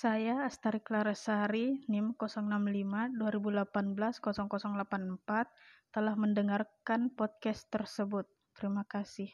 Saya Astari Clarasari, NIM 065 2018 0084, telah mendengarkan podcast tersebut. Terima kasih.